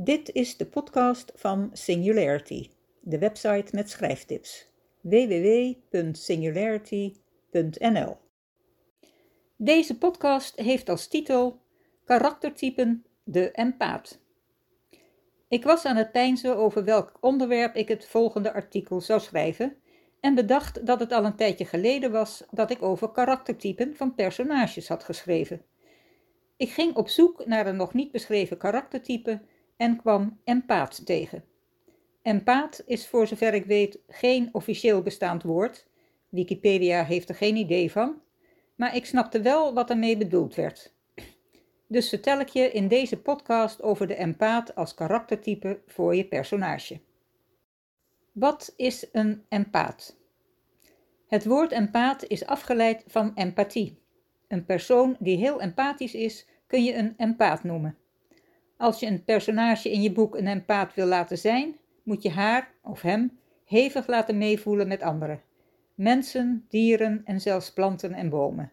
Dit is de podcast van Singularity, de website met schrijftips. www.singularity.nl Deze podcast heeft als titel Karaktertypen de empaat. Ik was aan het peinzen over welk onderwerp ik het volgende artikel zou schrijven en bedacht dat het al een tijdje geleden was dat ik over karaktertypen van personages had geschreven. Ik ging op zoek naar een nog niet beschreven karaktertype en kwam empaat tegen. Empaat is voor zover ik weet geen officieel bestaand woord. Wikipedia heeft er geen idee van, maar ik snapte wel wat ermee bedoeld werd. Dus vertel ik je in deze podcast over de empaat als karaktertype voor je personage. Wat is een empaat? Het woord empaat is afgeleid van empathie. Een persoon die heel empathisch is, kun je een empaat noemen. Als je een personage in je boek een empaat wil laten zijn, moet je haar of hem hevig laten meevoelen met anderen. Mensen, dieren en zelfs planten en bomen.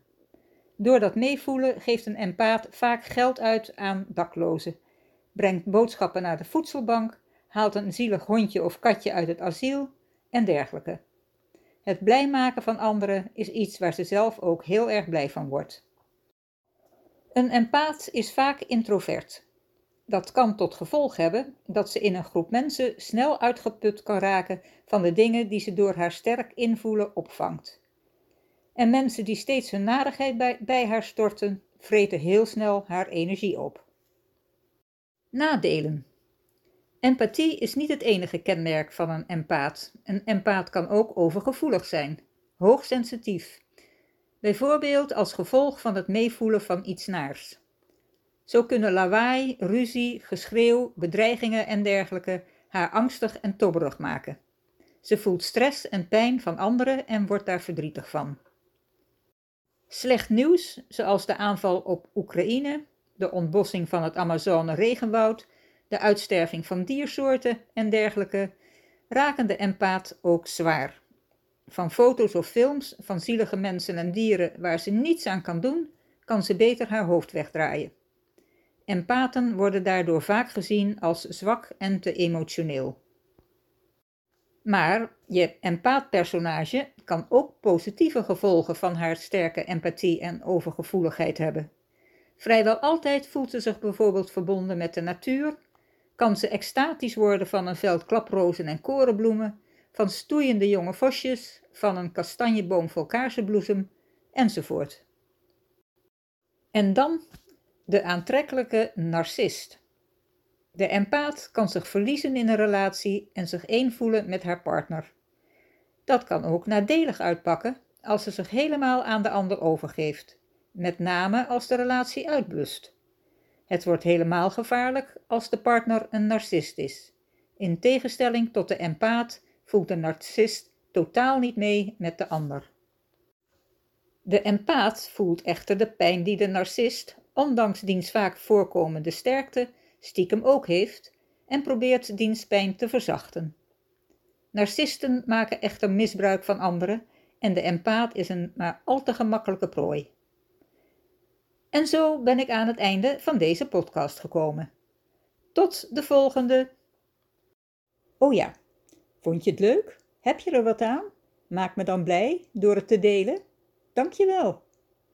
Door dat meevoelen geeft een empaat vaak geld uit aan daklozen, brengt boodschappen naar de voedselbank, haalt een zielig hondje of katje uit het asiel en dergelijke. Het blij maken van anderen is iets waar ze zelf ook heel erg blij van wordt. Een empaat is vaak introvert. Dat kan tot gevolg hebben dat ze in een groep mensen snel uitgeput kan raken van de dingen die ze door haar sterk invoelen opvangt. En mensen die steeds hun narigheid bij, bij haar storten, vreten heel snel haar energie op. Nadelen. Empathie is niet het enige kenmerk van een empaat. Een empaat kan ook overgevoelig zijn, hoogsensitief. Bijvoorbeeld als gevolg van het meevoelen van iets naars. Zo kunnen lawaai, ruzie, geschreeuw, bedreigingen en dergelijke haar angstig en tobberig maken. Ze voelt stress en pijn van anderen en wordt daar verdrietig van. Slecht nieuws, zoals de aanval op Oekraïne, de ontbossing van het Amazone-regenwoud, de uitsterving van diersoorten en dergelijke, raken de empaat ook zwaar. Van foto's of films van zielige mensen en dieren waar ze niets aan kan doen, kan ze beter haar hoofd wegdraaien. Empathen worden daardoor vaak gezien als zwak en te emotioneel. Maar je empaatpersonage kan ook positieve gevolgen van haar sterke empathie en overgevoeligheid hebben. Vrijwel altijd voelt ze zich bijvoorbeeld verbonden met de natuur, kan ze extatisch worden van een veld klaprozen en korenbloemen, van stoeiende jonge vosjes, van een kastanjeboom vol kaarsenbloesem, enzovoort. En dan de aantrekkelijke narcist. De empaat kan zich verliezen in een relatie en zich één voelen met haar partner. Dat kan ook nadelig uitpakken als ze zich helemaal aan de ander overgeeft, met name als de relatie uitblust. Het wordt helemaal gevaarlijk als de partner een narcist is. In tegenstelling tot de empaat voelt de narcist totaal niet mee met de ander. De empaat voelt echter de pijn die de narcist, ondanks diens vaak voorkomende sterkte, stiekem ook heeft en probeert diens pijn te verzachten. Narcisten maken echter misbruik van anderen en de empaat is een maar al te gemakkelijke prooi. En zo ben ik aan het einde van deze podcast gekomen. Tot de volgende. Oh ja, vond je het leuk? Heb je er wat aan? Maak me dan blij door het te delen. Dankjewel.